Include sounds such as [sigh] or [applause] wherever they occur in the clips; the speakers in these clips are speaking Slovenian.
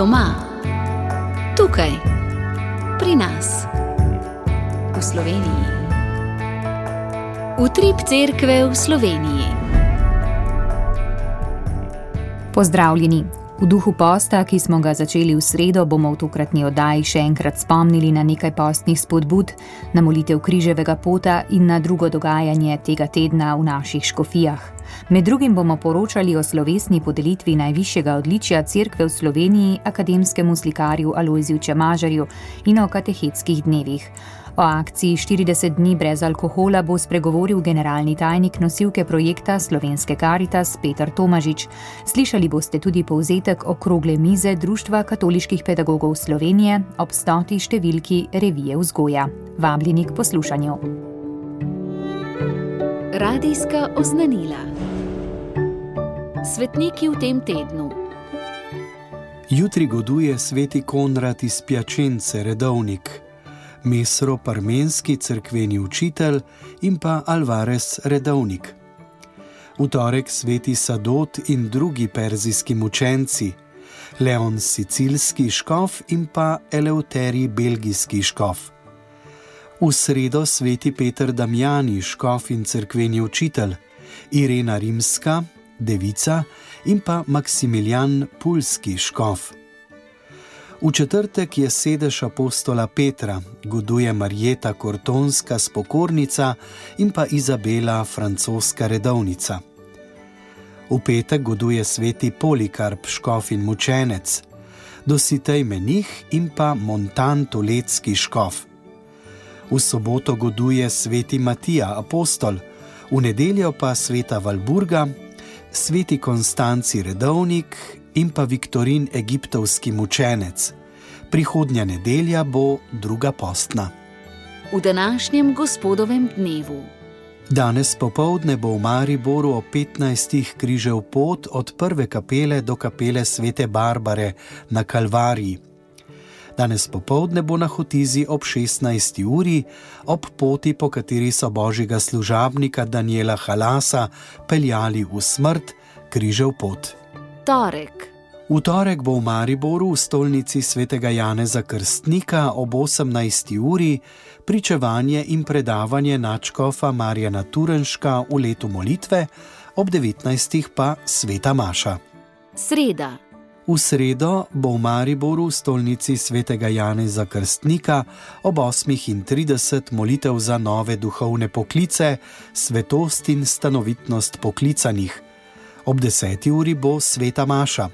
Doma, tukaj, pri nas, v Sloveniji. Utrip cerkve v Sloveniji. Pozdravljeni. V duhu posta, ki smo ga začeli v sredo, bomo v tokratni oddaji še enkrat spomnili na nekaj postnih spodbud, na molitev križevega pota in na drugo dogajanje tega tedna v naših škofijah. Med drugim bomo poročali o slovesni podelitvi najvišjega odličja Cerkve v Sloveniji akademskemu slikarju Alojziju Čemažarju in o katehetskih dnevih. O akciji 40 dni brez alkohola bo spregovoril generalni tajnik nosilke projekta Slovenske Karitas Petr Tomažič. Slišali boste tudi povzetek okrogle mize Društva katoliških pedagogov Slovenije ob stoti številki revije vzgoja. Vabljeni k poslušanju. Radijska oznanila. Svetniki v tem tednu. Jutri goduje sveti Konrad iz Pjačence, redovnik. Mesro Parmenski crkveni učitelj in pa Alvarez redovnik. V torek sveti Sadot in drugi perzijski mučenci, Leon Sicilski škof in pa Eleuterij belgijski škof. V sredo sveti Peter Damjani škof in crkveni učitelj, Irena Rimska, devica in pa Maksimilijan Pulski škof. V četrtek je sedež apostola Petra, goduje Marjeta Kortonska spokornica in pa Izabela francoska redovnica. V petek goduje sveti Polikarp, škof in mučenec, dositej menih in pa Montan Tolecki škof. V soboto goduje sveti Matija, apostol, v nedeljo pa sveta Valburga, sveti Konstanci redovnik in pa Viktorin egiptovski mučenec. Prihodnja nedelja bo druga postna. V današnjem gospodovem dnevu. Danes popovdne bo v Mariboru o 15. križev pot od prve kapele do kapele svete Barbare na Kalvariji. Danes popovdne bo na Hotizi ob 16. uri, ob poti, po kateri so božjega služabnika Daniela Halasa peljali v smrt, križev pot torek. V torek bo v Mariboru v stolnici svetega Janeza Krstnika ob 18. uri pričevanje in predavanje načkofa Marjana Turenška v letu molitve, ob 19. pa sveta Maša. Sreda. V sredo bo v Mariboru v stolnici svetega Janeza Krstnika ob 8.30 molitev za nove duhovne poklice, svetost in stanovitnost poklicanih ob 10. uri bo sveta Maša.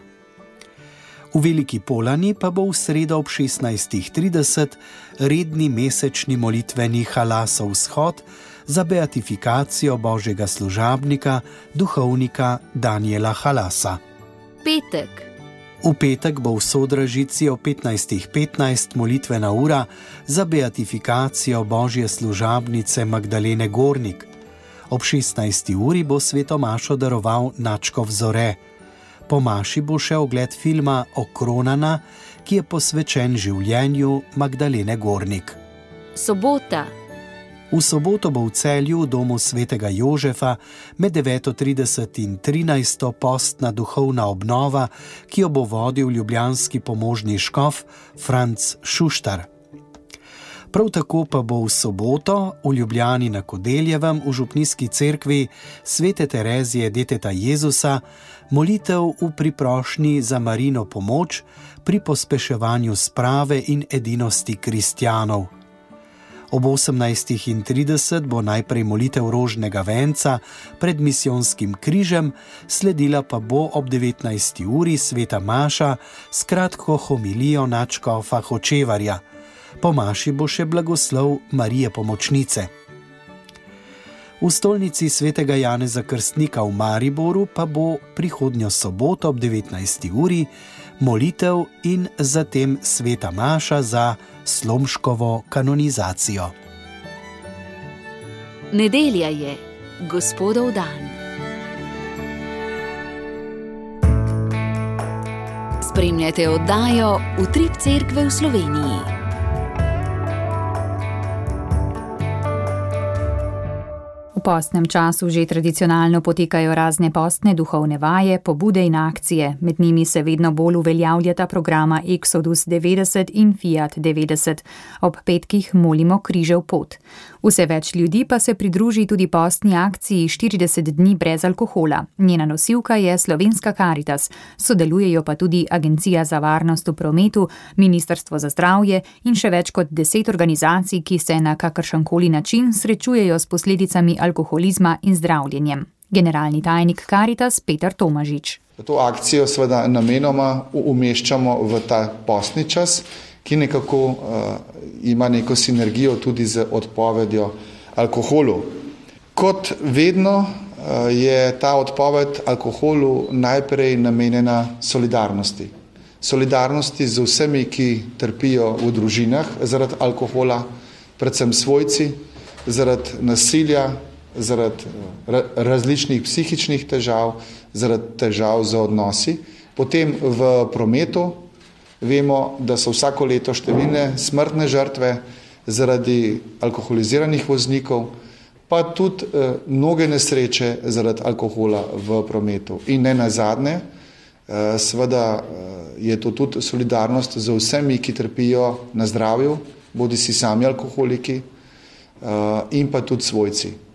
V Veliki Polani pa bo v sredo ob 16.30 redni mesečni molitveni halasov vzhod za beatifikacijo božjega služabnika, duhovnika Daniela Halasa. Petek. V petek bo v Sodražici o 15.15 .15 molitvena ura za beatifikacijo božje služabnice Magdalene Gornik ob 16. uri bo svetomašo daroval Načko vzore. Po maši bo še ogled filma Okronana, ki je posvečen življenju Magdalene Gornik. Sobota. V soboto bo v celju v domu svetega Jožefa med 9:30 in 13. postna duhovna obnova, ki jo bo vodil ljubljanski pomožni škof Franz Šuštar. Prav tako pa bo v soboto v Ljubljani na Kodeljevem v Župnijski cerkvi svete Terezije Deteta Jezusa molitev v priprošnji za marino pomoč pri pospeševanju sprave in edinosti kristjanov. Ob 18.30 bo najprej molitev rožnega venca pred misijonskim križem, sledila pa bo ob 19. uri sveta Maša s kratko homilijo načkofa Hočevarja po maši bo še blagoslov Marije Pomočnice. V stolnici svetega Janeza Krstnika v Mariboru pa bo prihodnjo soboto ob 19. uri molitev in zatem sveta Maša za slomškovo kanonizacijo. Nedelja je gospodov dan. Spremljate oddajo Utrip Cerkve v Sloveniji. Postnem času že tradicionalno potekajo razne postne duhovne vaje, pobude in akcije, med njimi se vedno bolj uveljavljata programa Exodus 90 in Fiat 90. Ob petkih molimo križev pot. Vse več ljudi pa se pridruži tudi postni akciji 40 dni brez alkohola. Njena nosilka je Slovenska Caritas, sodelujejo pa tudi Agencija za varnost v prometu, Ministrstvo za zdravje in še več kot deset organizacij, ki se na kakršenkoli način srečujejo s posledicami alkoholizma in zdravljenjem. Generalni tajnik Caritas Peter Tomažič. To akcijo seveda namenoma umeščamo v ta postni čas, ki nekako uh, ima neko sinergijo tudi z odpovedjo alkoholu. Kot vedno uh, je ta odpoved alkoholu najprej namenjena solidarnosti. Solidarnosti z vsemi, ki trpijo v družinah zaradi alkohola, predvsem svojci, zaradi nasilja, zaradi eh, različnih psihičnih težav, zaradi težav z odnosi. Potem v prometu vemo, da so vsako leto številne smrtne žrtve zaradi alkoholiziranih voznikov, pa tudi eh, mnoge nesreče zaradi alkohola v prometu. In ne nazadnje, eh, seveda je to tudi solidarnost z vsemi, ki trpijo na zdravju, bodi si sami alkoholiki, in pa tudi svojci.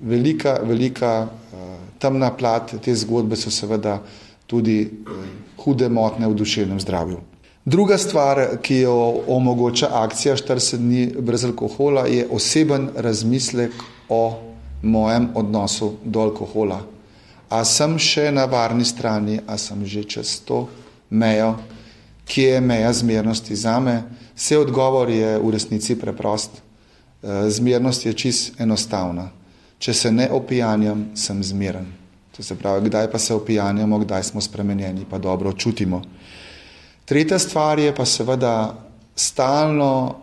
Velika, velika uh, temna plat te zgodbe so seveda tudi uh, hude motne v duševnem zdravju. Druga stvar, ki jo omogoča akcija 40 dni brez alkohola, je oseben razmislek o mojem odnosu do alkohola. A sem še na varni strani, a sem že čez to mejo, ki je meja zmernosti za me. Vse odgovor je v resnici preprost. Eh, zmernost je čist enostavna. Če se ne opijanjam, sem zmeren. To se pravi, kdaj pa se opijanjamo, kdaj smo spremenjeni, pa dobro čutimo. Tretja stvar je pa seveda stalno,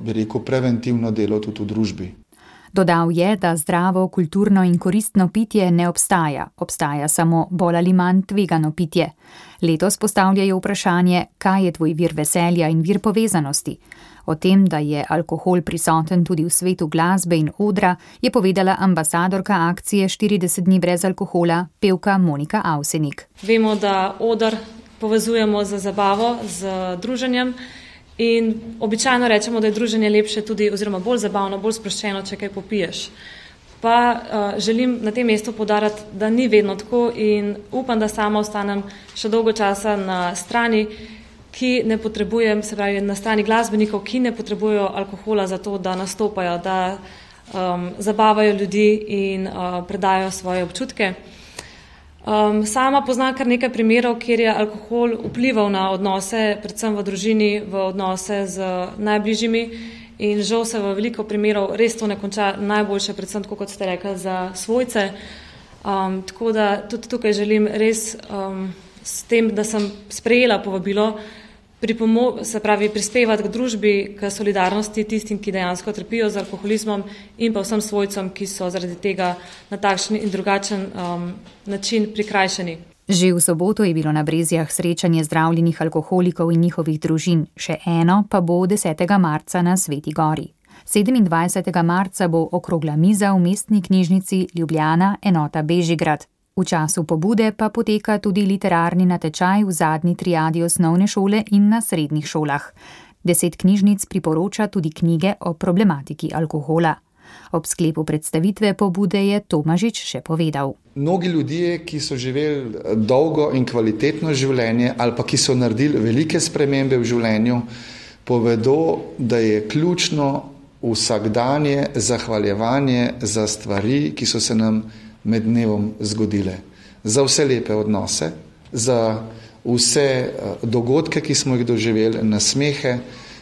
bi rekel, preventivno delo tudi v družbi. Dodal je, da zdravo, kulturno in koristno pitje ne obstaja, obstaja samo bolj ali manj tvegano pitje. Letos postavljajo vprašanje, kaj je tvoj vir veselja in vir povezanosti. O tem, da je alkohol prisoten tudi v svetu glasbe in odra, je povedala ambasadorka akcije 40 dni brez alkohola, pevka Monika Avsenik. Vemo, da odr povezujemo z zabavo, z druženjem. In običajno rečemo, da je druženje lepše tudi, oziroma bolj zabavno, bolj sproščeno, če kaj popiješ. Pa uh, želim na tem mestu podariti, da ni vedno tako in upam, da sama ostanem še dolgo časa na strani, ki ne potrebujem, se pravi na strani glasbenikov, ki ne potrebujejo alkohola za to, da nastopajo, da um, zabavajo ljudi in uh, predajo svoje občutke. Um, sama poznam kar nekaj primerov, kjer je alkohol vplival na odnose, predvsem v družini, v odnose z najbližjimi. In žal se v veliko primerov res to ne konča najboljše, predvsem tako, kot ste rekli, za svojce. Um, tako da tudi tukaj želim res um, s tem, da sem sprejela povabilo, se pravi, prispevati k družbi, k solidarnosti tistim, ki dejansko trpijo z alkoholizmom in pa vsem svojcem, ki so zaradi tega na takšen in drugačen um, način prikrajšani. Že v soboto je bilo na Brezijah srečanje zdravljenih alkoholikov in njihovih družin, še eno pa bo 10. marca na Sveti Gori. 27. marca bo okrogla miza v mestni knjižnici Ljubljana, enota Bežigrad. V času pobude pa poteka tudi literarni natečaj v zadnji triadi osnovne šole in na srednjih šolah. Deset knjižnic priporoča tudi knjige o problematiki alkohola. Ob sklepu predstavitve pobude je Tomažič še povedal. Mnogi ljudje, ki so živeli dolgo in kvalitetno življenje, ali pa ki so naredili velike spremembe v življenju, povedo, da je ključno vsakdanje zahvaljevanje za stvari, ki so se nam med dnevom zgodile. Za vse lepe odnose, za vse eh, dogodke, ki smo jih doživeli, na smehe,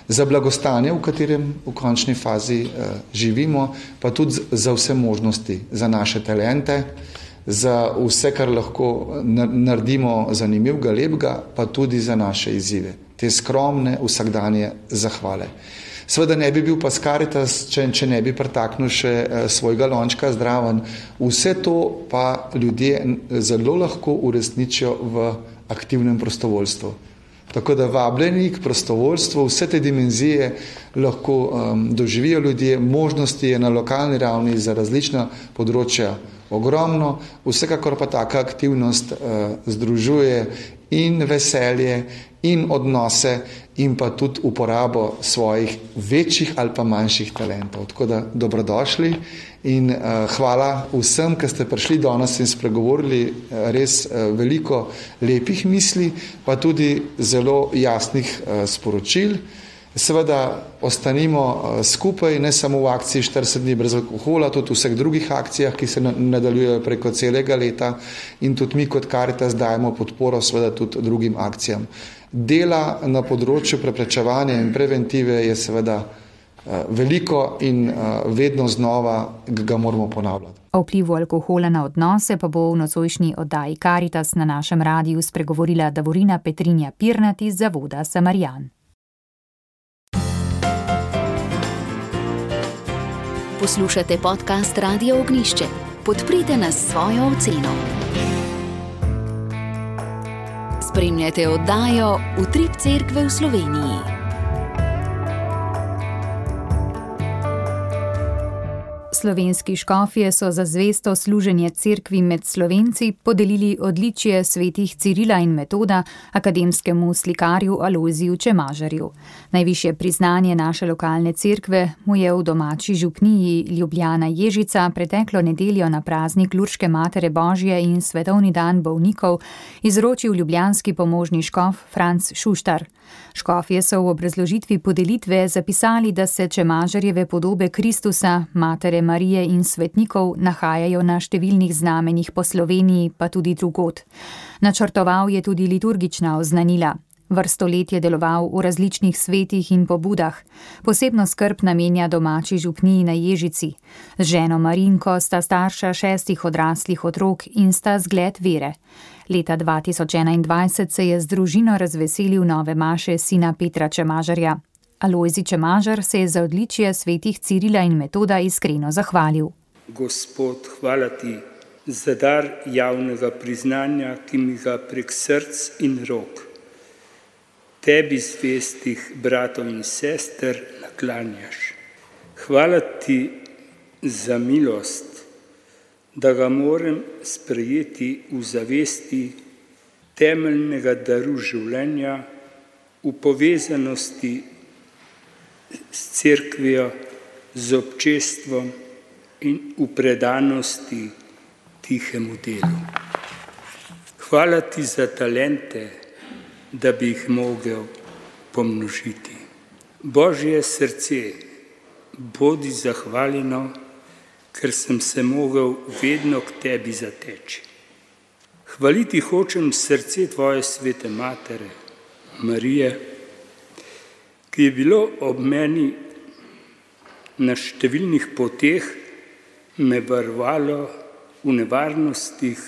za blagostanje, v katerem v končni fazi uh, živimo, pa tudi za vse možnosti, za naše talente, za vse, kar lahko naredimo zanimivega, lepega, pa tudi za naše izzive, te skromne, vsakdanje zahvale. Sveda ne bi bil pa skaritas, če, če ne bi pretaknil še eh, svojega lončka zdraven. Vse to pa ljudje zelo lahko uresničijo v aktivnem prostovoljstvu. Tako da vabljeni k prostovoljstvu, vse te dimenzije lahko um, doživijo ljudje, možnosti je na lokalni ravni za različna področja ogromno, vsekakor pa taka aktivnost uh, združuje in veselje, in odnose, in pa tudi uporabo svojih večjih ali pa manjših talentov. Tako da dobrodošli in uh, hvala vsem, ki ste prišli do nas in spregovorili uh, res uh, veliko lepih misli, pa tudi zelo jasnih uh, sporočil. Seveda ostanimo skupaj, ne samo v akciji 40 dni brez alkohola, tudi v vseh drugih akcijah, ki se nadaljujejo preko celega leta in tudi mi kot Karitas dajemo podporo seveda tudi drugim akcijam. Dela na področju preprečevanja in preventive je seveda veliko in vedno znova ga moramo ponavljati. O vplivu alkohola na odnose pa bo v nocojšnji oddaji Karitas na našem radiju spregovorila Davorina Petrinja Pirnat iz Zavoda Samarjan. Poslušate podcast Radio Ognišče. Podprite nas svojo oceno. Spremljate oddajo Utrip Cerkve v Sloveniji. Slovenski škofje so za zvesto služenje cerkvi med slovenci podelili odličje svetih Cirila in Metoda akademskemu slikarju Aloziju Čemažarju. Najviše priznanje naše lokalne cerkve mu je v domači župniji Ljubljana Ježica preteklo nedeljo na praznik Lurške Matere Božje in svetovni dan bolnikov izročil ljubljanski pomožni škof Franz Šuštar. Škofje so v obrazložitvi podelitve zapisali, da se Čemažarjeve podobe Kristusa, Matere Marije in svetnikov nahajajo na številnih znamenjih po Sloveniji, pa tudi drugot. Načrtoval je tudi liturgična oznanila. Vrsto let je deloval v različnih svetih in pobudah. Posebno skrb namenja domači župniji na Ježici. Z ženo Marinko sta starša šestih odraslih otrok in sta zgled vere. Leta 2021 se je z družino razveselil nove maše sina Petra Čemažarja. Alojzi Čemažar se je za odličje svetih Cirila in Metoda iskreno zahvalil. Gospod, hvala ti za dar javnega priznanja, ki mi ga prek src in rok, tebi zvestih bratov in sester naklanjaš. Hvala ti za milost, da ga moram sprejeti v zavesti temeljnega daru življenja, v povezanosti s crkvijo, z občestvom in v predanosti tihemu delu. Hvala ti za talente, da bi jih mogel pomnožiti. Božje srce, bodi zahvaljeno ker sem se mogel vedno k tebi zateči. Hvaliti hočem srce tvoje svete matere, Marije, ki je bilo ob meni na številnih poteh, me varovalo v nevarnostih,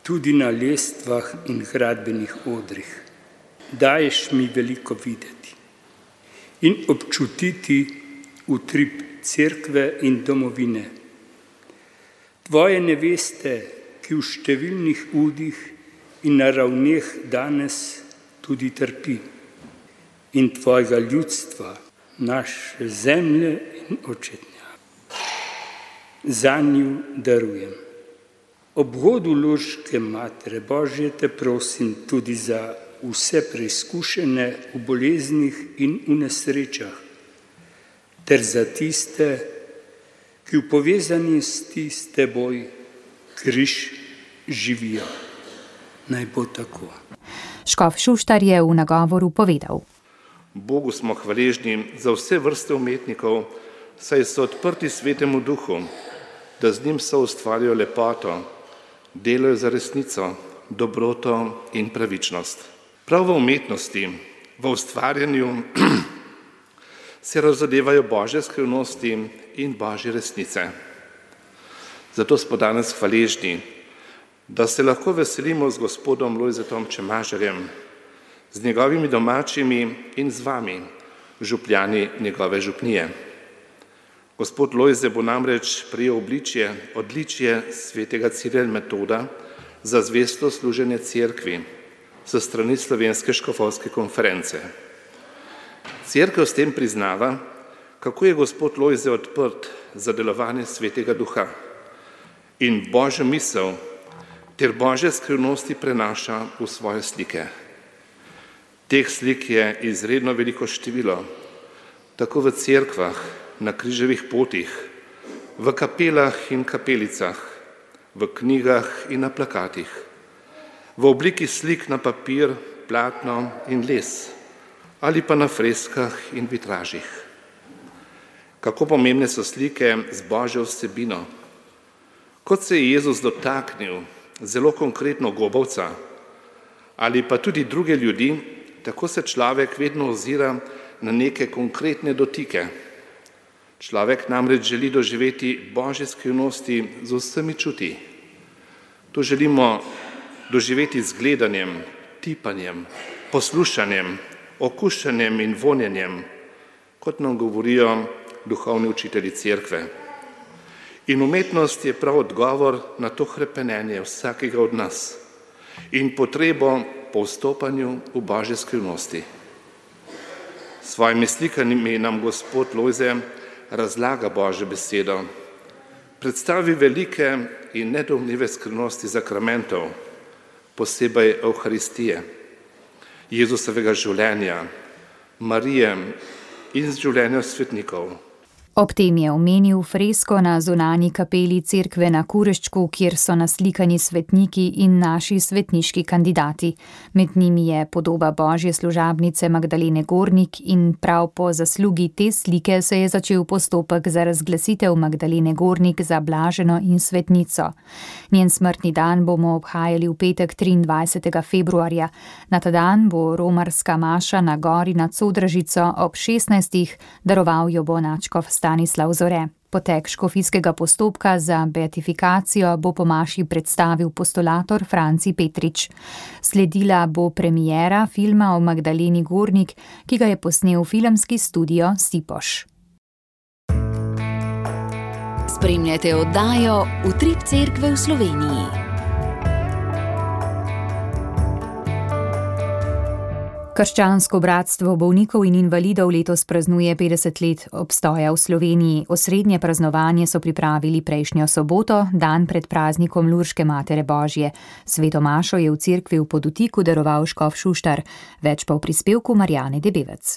tudi na lestvah in gradbenih odrih. Daješ mi veliko videti in občutiti utrip cerkve in domovine. Tvoje neveste, ki v številnih udih in na ravneh danes tudi trpi, in tvojega ljudstva, naše zemlje in očetnja. Za njo darujem. Ob vodu ložke matere Božje te prosim tudi za vse preizkušene v boleznih in v nesrečah, ter za tiste, ki v povezanosti s teboj križ živijo. Naj bo tako. Škof Šuštar je v nagovoru povedal. Bogu smo hvaležni za vse vrste umetnikov, saj so odprti svetemu duhu, da z njim so ustvarjajo lepoto, delajo za resnico, dobroto in pravičnost. Prav v umetnosti, v ustvarjanju [clears throat] se razodevajo božje skrivnosti in božje resnice. Zato smo danes hvaležni, da se lahko veselimo z gospodom Lojzetom Čemažerjem, z njegovimi domačimi in z vami, župljani njegove župnije. Gospod Lojze bo namreč prijel obličje, odličje svetega Ciril metoda za zvesto služenje cerkvi, za strani Slovenske škofovske konference. Cerkev s tem priznava, kako je gospod Lojze odprt za delovanje svetega duha in božjo misel ter božje skrivnosti prenaša v svoje slike. Teh slik je izredno veliko število, tako v cerkvah, na križevih potih, v kapelah in kapelicah, v knjigah in na plakatih, v obliki slik na papir, platno in les ali pa na freskah in vitražih. Kako pomembne so slike z božjo vsebino. Kot se je Jezus dotaknil zelo konkretno gobovca ali pa tudi druge ljudi, tako se človek vedno ozira na neke konkretne dotike. Človek namreč želi doživeti božje skrivnosti z vsemi čuti. To želimo doživeti z gledanjem, tipanjem, poslušanjem, okušanjem in vonjenjem, kot nam govorijo duhovni učitelji cerkve. In umetnost je prav odgovor na to hrepenenje vsakega od nas in potrebo po vstopanju v božje skrivnosti. S svojimi slikanimi nam gospod Lojze razlaga Božjo besedo, predstavi velike in nedomljive skrivnosti zakramentov, posebej Euharistije, Jezusovega življenja, Marije in življenja svetnikov. Ob tem je omenil fresko na zunani kapeli cerkve na Kureščku, kjer so naslikani svetniki in naši svetniški kandidati. Med njimi je podoba božje služabnice Magdalene Gornik in prav po zaslugi te slike se je začel postopek za razglasitev Magdalene Gornik za blaženo in svetnico. Njen smrtni dan bomo obhajali v petek 23. februarja. Na ta dan bo romarska maša na gori nad Sodražico ob 16. daroval jo bo načkov star. Stanislav Zore. Potek škofijskega postopka za beatifikacijo bo po Maši predstavil postulator Franci Petrič. Sledila bo premijera filma o Magdaleni Gornik, ki ga je posnel filmski studio Sipoš. Spremljate oddajo Utrip Cerkve v Sloveniji. Krščansko bratstvo bolnikov in invalidov letos praznuje 50 let obstoja v Sloveniji. Osrednje praznovanje so pripravili prejšnjo soboto, dan pred praznikom Lurške Matere Božje. Sveto Mašo je v cerkvi v podutiku daroval Škov Šuštar, več pa v prispevku Marjane Debevec.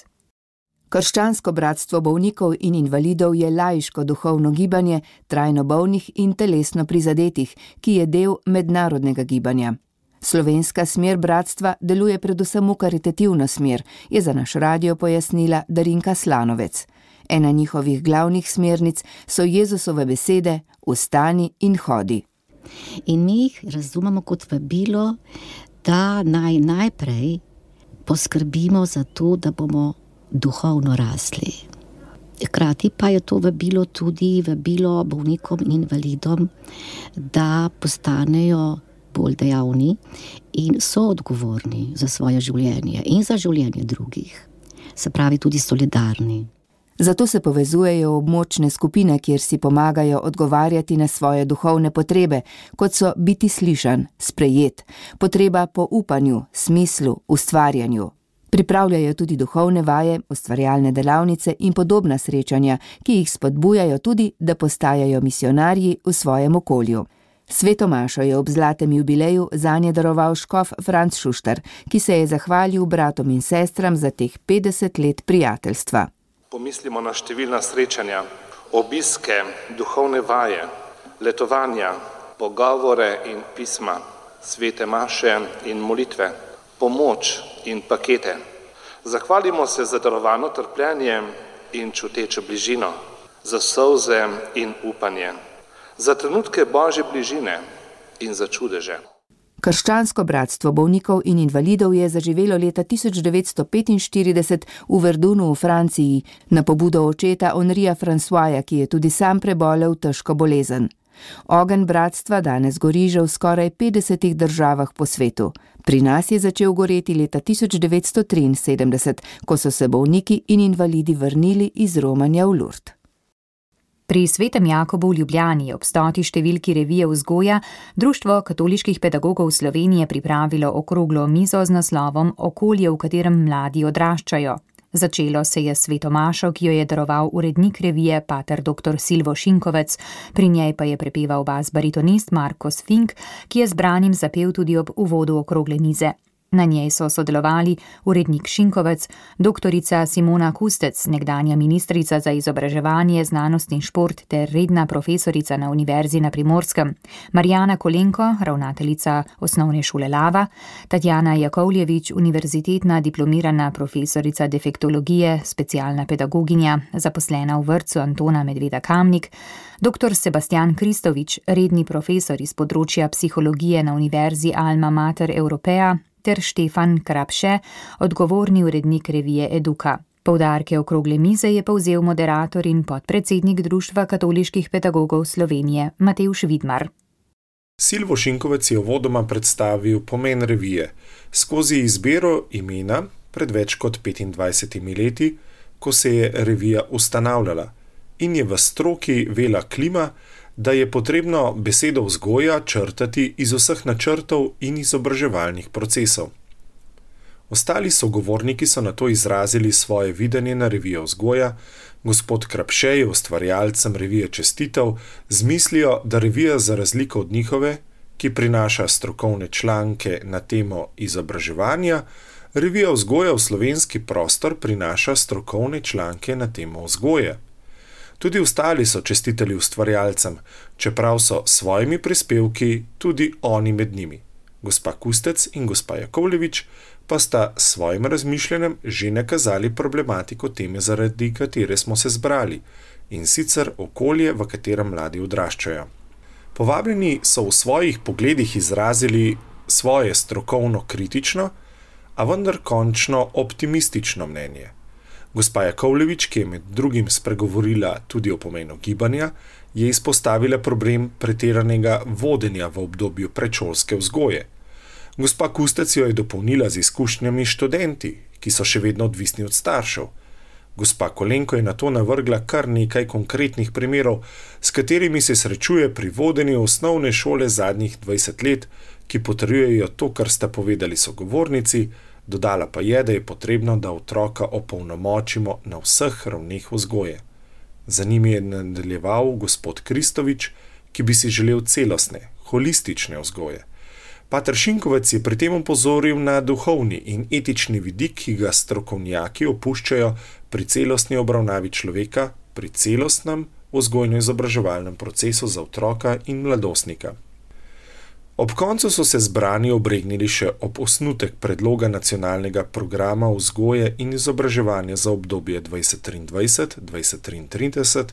Krščansko bratstvo bolnikov in invalidov je lajško duhovno gibanje trajno bolnih in telesno prizadetih, ki je del mednarodnega gibanja. Slovenska smer bratstva deluje predvsem v karitativno smer, je za naš radio pojasnila Darinka Slanovec. Ena njihovih glavnih smernic so Jezusove besede: Vstani in hodi. In mi jih razumemo kot vabilo, da naj najprej poskrbimo za to, da bomo duhovno rasli. Hkrati pa je to vabilo tudi vabilo bolnikom in invalidom, da postanejo bolj dejavni in so odgovorni za svoje življenje in za življenje drugih, se pravi, tudi solidarni. Zato se povezujejo v območne skupine, kjer si pomagajo odgovarjati na svoje duhovne potrebe, kot so biti slišan, sprejet, potreba po upanju, smislu, ustvarjanju. Pripravljajo tudi duhovne vaje, ustvarjalne delavnice in podobna srečanja, ki jih spodbujajo tudi, da postajajo misionarji v svojem okolju. Sveto Mašo je ob zlatem jubileju za nje daroval škof Franz Šušter, ki se je zahvalil bratom in sestram za teh 50 let prijateljstva. Pomislimo na številna srečanja, obiske, duhovne vaje, letovanja, pogovore in pisma, svete maše in molitve, pomoč in pakete. Zahvalimo se za darovano trpljenje in čutečo bližino, za solze in upanje za trenutke božje bližine in za čudeže. Krščansko bratstvo bolnikov in invalidov je zaživelo leta 1945 v Verdunu v Franciji na pobudo očeta Henrija Francoisa, ki je tudi sam prebolel težko bolezen. Ogen bratstva danes gori že v skoraj 50 državah po svetu. Pri nas je začel goreti leta 1973, ko so se bolniki in invalidi vrnili iz Romanja v Lourdes. Pri svetem Jakobu v Ljubljani ob stoti številki revije vzgoja Društvo katoliških pedagogov Slovenije pripravilo okroglo mizo z naslovom Okolje, v katerem mladi odraščajo. Začelo se je svetomašo, ki jo je daroval urednik revije pater dr. Silvo Šinkovec, pri njej pa je prepeval bas baritonist Marko Sfink, ki je zbranim zapel tudi ob uvodu okrogle mize. Na njej so sodelovali urednik Šinkovec, doktorica Simona Kustec, nekdanja ministrica za izobraževanje, znanost in šport ter redna profesorica na Univerzi na Primorskem, Marjana Kolenko, ravnateljica osnovne šole Lava, Tatjana Jakovljevič, univerzitetna diplomirana profesorica defektologije, specialna pedagoginja, zaposlena v vrtu Antona Medveda Kamnik, dr. Sebastian Kristovič, redni profesor iz področja psihologije na Univerzi Alma Mater Europea, ter Štefan Krapše, odgovorni urednik revije Eduka. Povdarke okrogle mize je povzel moderator in podpredsednik Društva katoliških pedagogov Slovenije Mateuš Vidmar. Silvo Šinkovec je vodoma predstavil pomen revije skozi izbiro imena pred več kot 25 leti, ko se je revija ustanavljala in je v stroki vela klima, da je potrebno besedo vzgoja črtati iz vseh načrtov in izobraževalnih procesov. Ostali sogovorniki so na to izrazili svoje videnje na revijo vzgoja, gospod Krapše je ustvarjalcem revije čestitev z mislijo, da revija za razliko od njihove, ki prinaša strokovne članke na temo izobraževanja, revija vzgoja v slovenski prostor prinaša strokovne članke na temo vzgoje. Tudi ostali so čestiteli ustvarjalcem, čeprav so s svojimi prispevki tudi oni med njimi. Gospa Kustec in gospa Jakovljevič pa sta s svojim razmišljanjem že nakazali problematiko teme, zaradi katere smo se zbrali, in sicer okolje, v katerem mladi odraščajo. Povabljeni so v svojih pogledih izrazili svoje strokovno kritično, a vendar končno optimistično mnenje. Gospa Jakovljevič, ki je med drugim spregovorila tudi o pomenu gibanja, je izpostavila problem pretiranega vodenja v obdobju predšolske vzgoje. Gospa Kustec jo je dopolnila z izkušnjami študenti, ki so še vedno odvisni od staršev. Gospa Kolenko je na to navrgla kar nekaj konkretnih primerov, s katerimi se srečuje pri vodenju osnovne šole zadnjih 20 let, ki potrjujejo to, kar sta povedali sogovornici, Dodala pa je, da je potrebno, da otroka opolnomočimo na vseh ravneh vzgoje. Za njimi je nadaljeval gospod Kristovič, ki bi si želel celostne, holistične vzgoje. Pater Šinkovec je pri tem opozoril na duhovni in etični vidik, ki ga strokovnjaki opuščajo pri celostni obravnavi človeka, pri celostnem vzgojno-izobraževalnem procesu za otroka in mladostnika. Ob koncu so se zbrani obregnili še ob osnutek predloga nacionalnega programa vzgoje in izobraževanja za obdobje 2023-2033,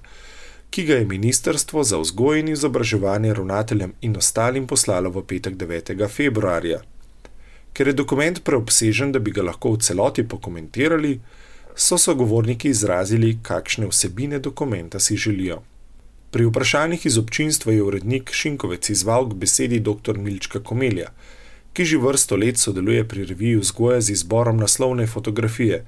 ki ga je Ministrstvo za vzgojo in izobraževanje ravnateljem in ostalim poslalo v petek 9. februarja. Ker je dokument preobsežen, da bi ga lahko v celoti pokomentirali, so sogovorniki izrazili, kakšne vsebine dokumenta si želijo. Pri vprašanjih iz občinstva je urednik Šinkovec izval k besedi dr. Milčka Komelja, ki že vrsto let sodeluje pri reviji vzgoja z izborom naslovne fotografije,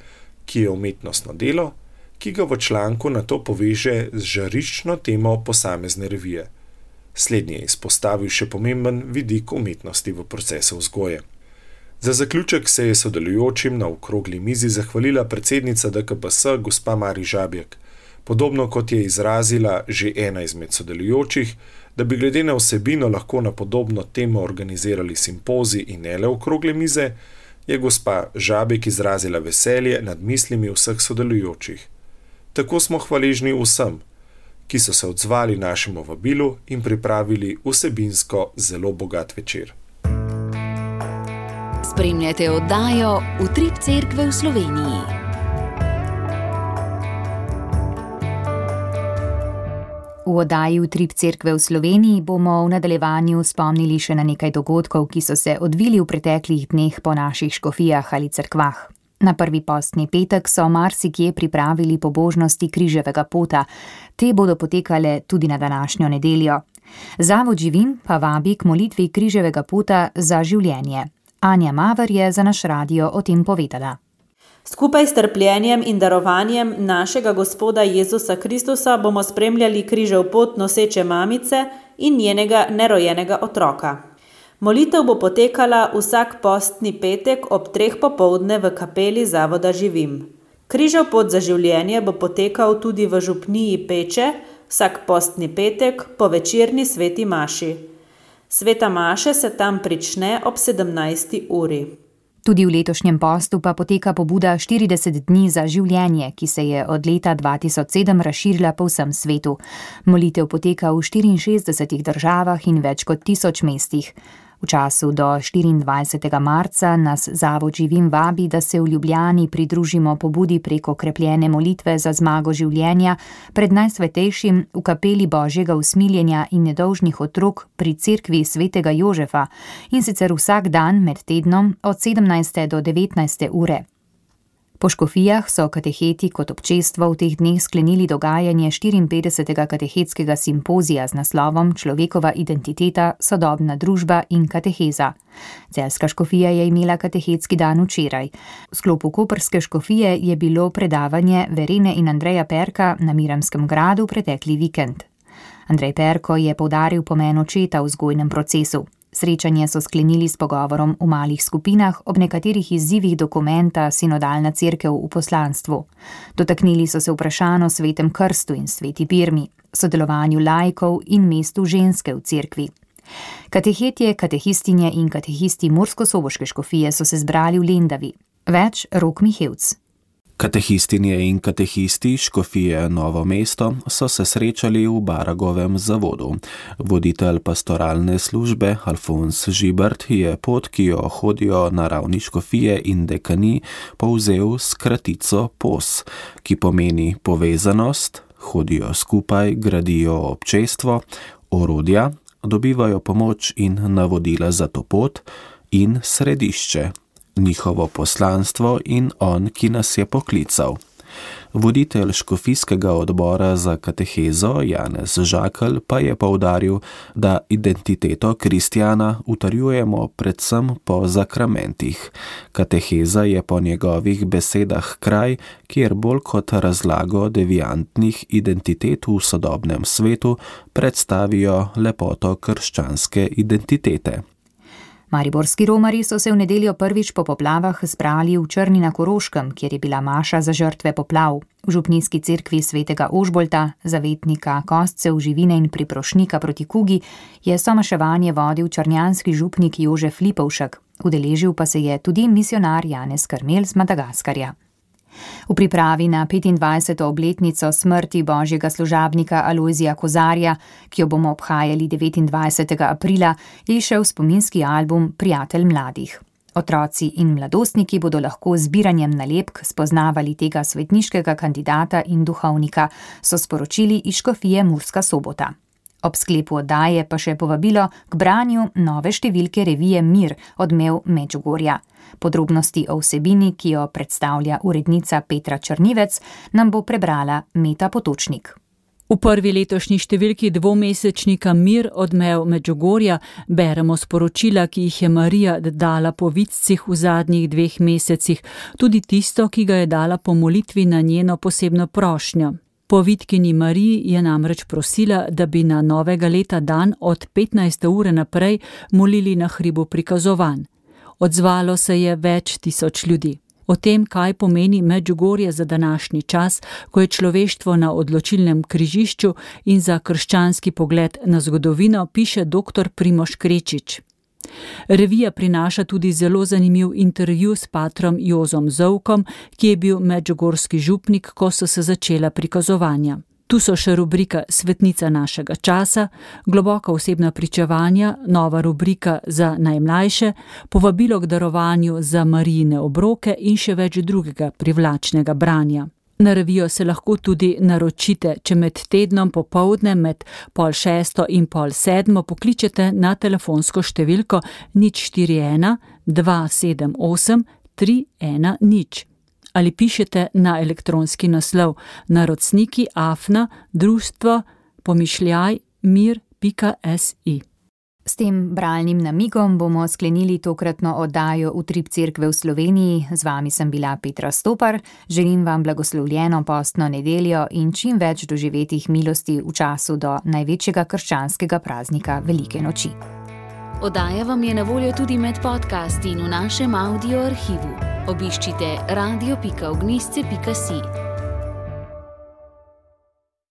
ki je umetnostno delo, ki ga v članku na to poveže z žariščno temo posamezne revije. Slednji je izpostavil še pomemben vidik umetnosti v procesu vzgoje. Za zaključek se je sodelujočim na okrogli mizi zahvalila predsednica DKPS gospa Mari Žabjek podobno kot je izrazila že ena izmed sodelujočih, da bi glede na vsebino lahko na podobno temo organizirali simpozij in ne le okrogle mize, je gospa Žabek izrazila veselje nad mislimi vseh sodelujočih. Tako smo hvaležni vsem, ki so se odzvali našemu vabilu in pripravili vsebinsko zelo bogat večer. Spremljate oddajo Utrip Cerkve v Sloveniji. V oddaji Utrip Cerkve v Sloveniji bomo v nadaljevanju spomnili še na nekaj dogodkov, ki so se odvili v preteklih dneh po naših škofijah ali crkvah. Na prvi postni petek so marsikje pripravili pobožnosti križevega pota, te bodo potekale tudi na današnjo nedeljo. Zavod živim pa vabi k molitvi križevega pota za življenje. Anja Maver je za naš radio o tem povedala. Skupaj s trpljenjem in darovanjem našega Gospoda Jezusa Kristusa bomo spremljali križev pot noseče mamice in njenega nerojenega otroka. Molitev bo potekala vsak postni petek ob treh popovdne v kapeli Zavoda Živim. Križev pot za življenje bo potekal tudi v župniji Peče vsak postni petek po večerni sveti maši. Sveta maša se tam prične ob 17. uri. Tudi v letošnjem postu pa poteka pobuda 40 dni za življenje, ki se je od leta 2007 razširila po vsem svetu. Molitev poteka v 64 državah in več kot tisoč mestih. V času do 24. marca nas Zavod Živim vabi, da se v Ljubljani pridružimo pobudi preko krepljene molitve za zmago življenja pred najsvetejšim v kapeli Božjega usmiljenja in nedolžnih otrok pri cerkvi svetega Jožefa in sicer vsak dan med tednom od 17. do 19. ure. Po škofijah so kateheti kot občestvo v teh dneh sklenili dogajanje 54. katehetskega simpozija z naslovom Človekova identiteta, sodobna družba in kateheza. Celska škofija je imela katehetski dan včeraj. V sklopu koperske škofije je bilo predavanje Verene in Andreja Perka na Miramskem gradu pretekli vikend. Andrej Perko je povdaril pomen očeta v vzgojnem procesu. Srečanje so sklenili s pogovorom v malih skupinah ob nekaterih izzivih dokumenta Sinodalna crkev v poslanstvu. Dotaknili so se vprašanj o svetem krstu in sveti pirmi, sodelovanju lajkov in mestu ženske v cerkvi. Katehetje, katehistinje in katehisti Mursko-Soboške škofije so se zbrali v Lendavi. Več rok Mihevc. Katehistinje in katehisti Škofije Novo mesto so se srečali v Baragovem zavodu. Voditelj pastoralne službe Alfons Žibert je pot, ki jo hodijo na ravni Škofije in dekani, povzel s kratico POS, ki pomeni povezanost, hodijo skupaj, gradijo občestvo, orodja, dobivajo pomoč in navodila za to pot in središče njihovo poslanstvo in on, ki nas je poklical. Voditelj škofijskega odbora za katehezo Janez Žakl pa je povdaril, da identiteto kristjana utrjujemo predvsem po zakramentih. Kateheza je po njegovih besedah kraj, kjer bolj kot razlago deviantnih identitet v sodobnem svetu predstavijo lepoto krščanske identitete. Mariborski romari so se v nedeljo prvič po poplavah zbrali v Črni na Koroškem, kjer je bila maša za žrtve poplav. V župnijski cerkvi svetega Ožbolta, zavetnika kostcev, živine in priprošnika proti kugi, je somaševanje vodil črnjanski župnik Jožef Lipovšek, udeležil pa se je tudi misionar Janez Krmel z Madagaskarja. V pripravi na 25. obletnico smrti božjega služabnika Alojzija Kozarja, ki jo bomo obhajali 29. aprila, je šel spominski album Prijatelj mladih. Otroci in mladostniki bodo lahko z zbiranjem nalepk spoznavali tega svetniškega kandidata in duhovnika, so sporočili iz Škofije Murska sobota. Ob sklepu oddaje pa še povabilo k branju nove številke revije Mir odmev Mečugorja. Podrobnosti o vsebini, ki jo predstavlja urednica Petra Črnivec, nam bo prebrala Meta Potočnik. V prvi letošnji številki dvomesečnika Mir odmev Mečugorja beremo sporočila, ki jih je Marija dala po vidcih v zadnjih dveh mesecih, tudi tisto, ki ga je dala po molitvi na njeno posebno prošnjo. Po vitkini Mariji je namreč prosila, da bi na novega leta dan od 15. ure naprej molili na hribu prikazovanj. Odzvalo se je več tisoč ljudi. O tem, kaj pomeni Medžugorje za današnji čas, ko je človeštvo na odločilnem križišču in za krščanski pogled na zgodovino, piše dr. Primoš Krečič. Revija prinaša tudi zelo zanimiv intervju s patrom Jozom Zovkom, ki je bil medžugorski župnik, ko so se začela prikazovanja. Tu so še rubrika Svetnica našega časa, globoka osebna pričevanja, nova rubrika za najmlajše, povabilo k darovanju za marijine obroke in še več drugega privlačnega branja. Na revijo se lahko tudi naročite, če med tednom popovdne med pol šesto in pol sedmo pokličete na telefonsko številko nič 41 278 310 nič ali pišete na elektronski naslov narodniki afna društvo pomišljaj mir.si. S tem bralnim namigom bomo sklenili tokratno oddajo Utrip Cerkve v Sloveniji. Z vami sem bila Petra Stopar. Želim vam blagoslovljeno postno nedeljo in čim več doživetih milosti v času do največjega krščanskega praznika Velike noči. Oddaja vam je na voljo tudi med podcasti in v našem audio arhivu. Obiščite radio.ognisce.si.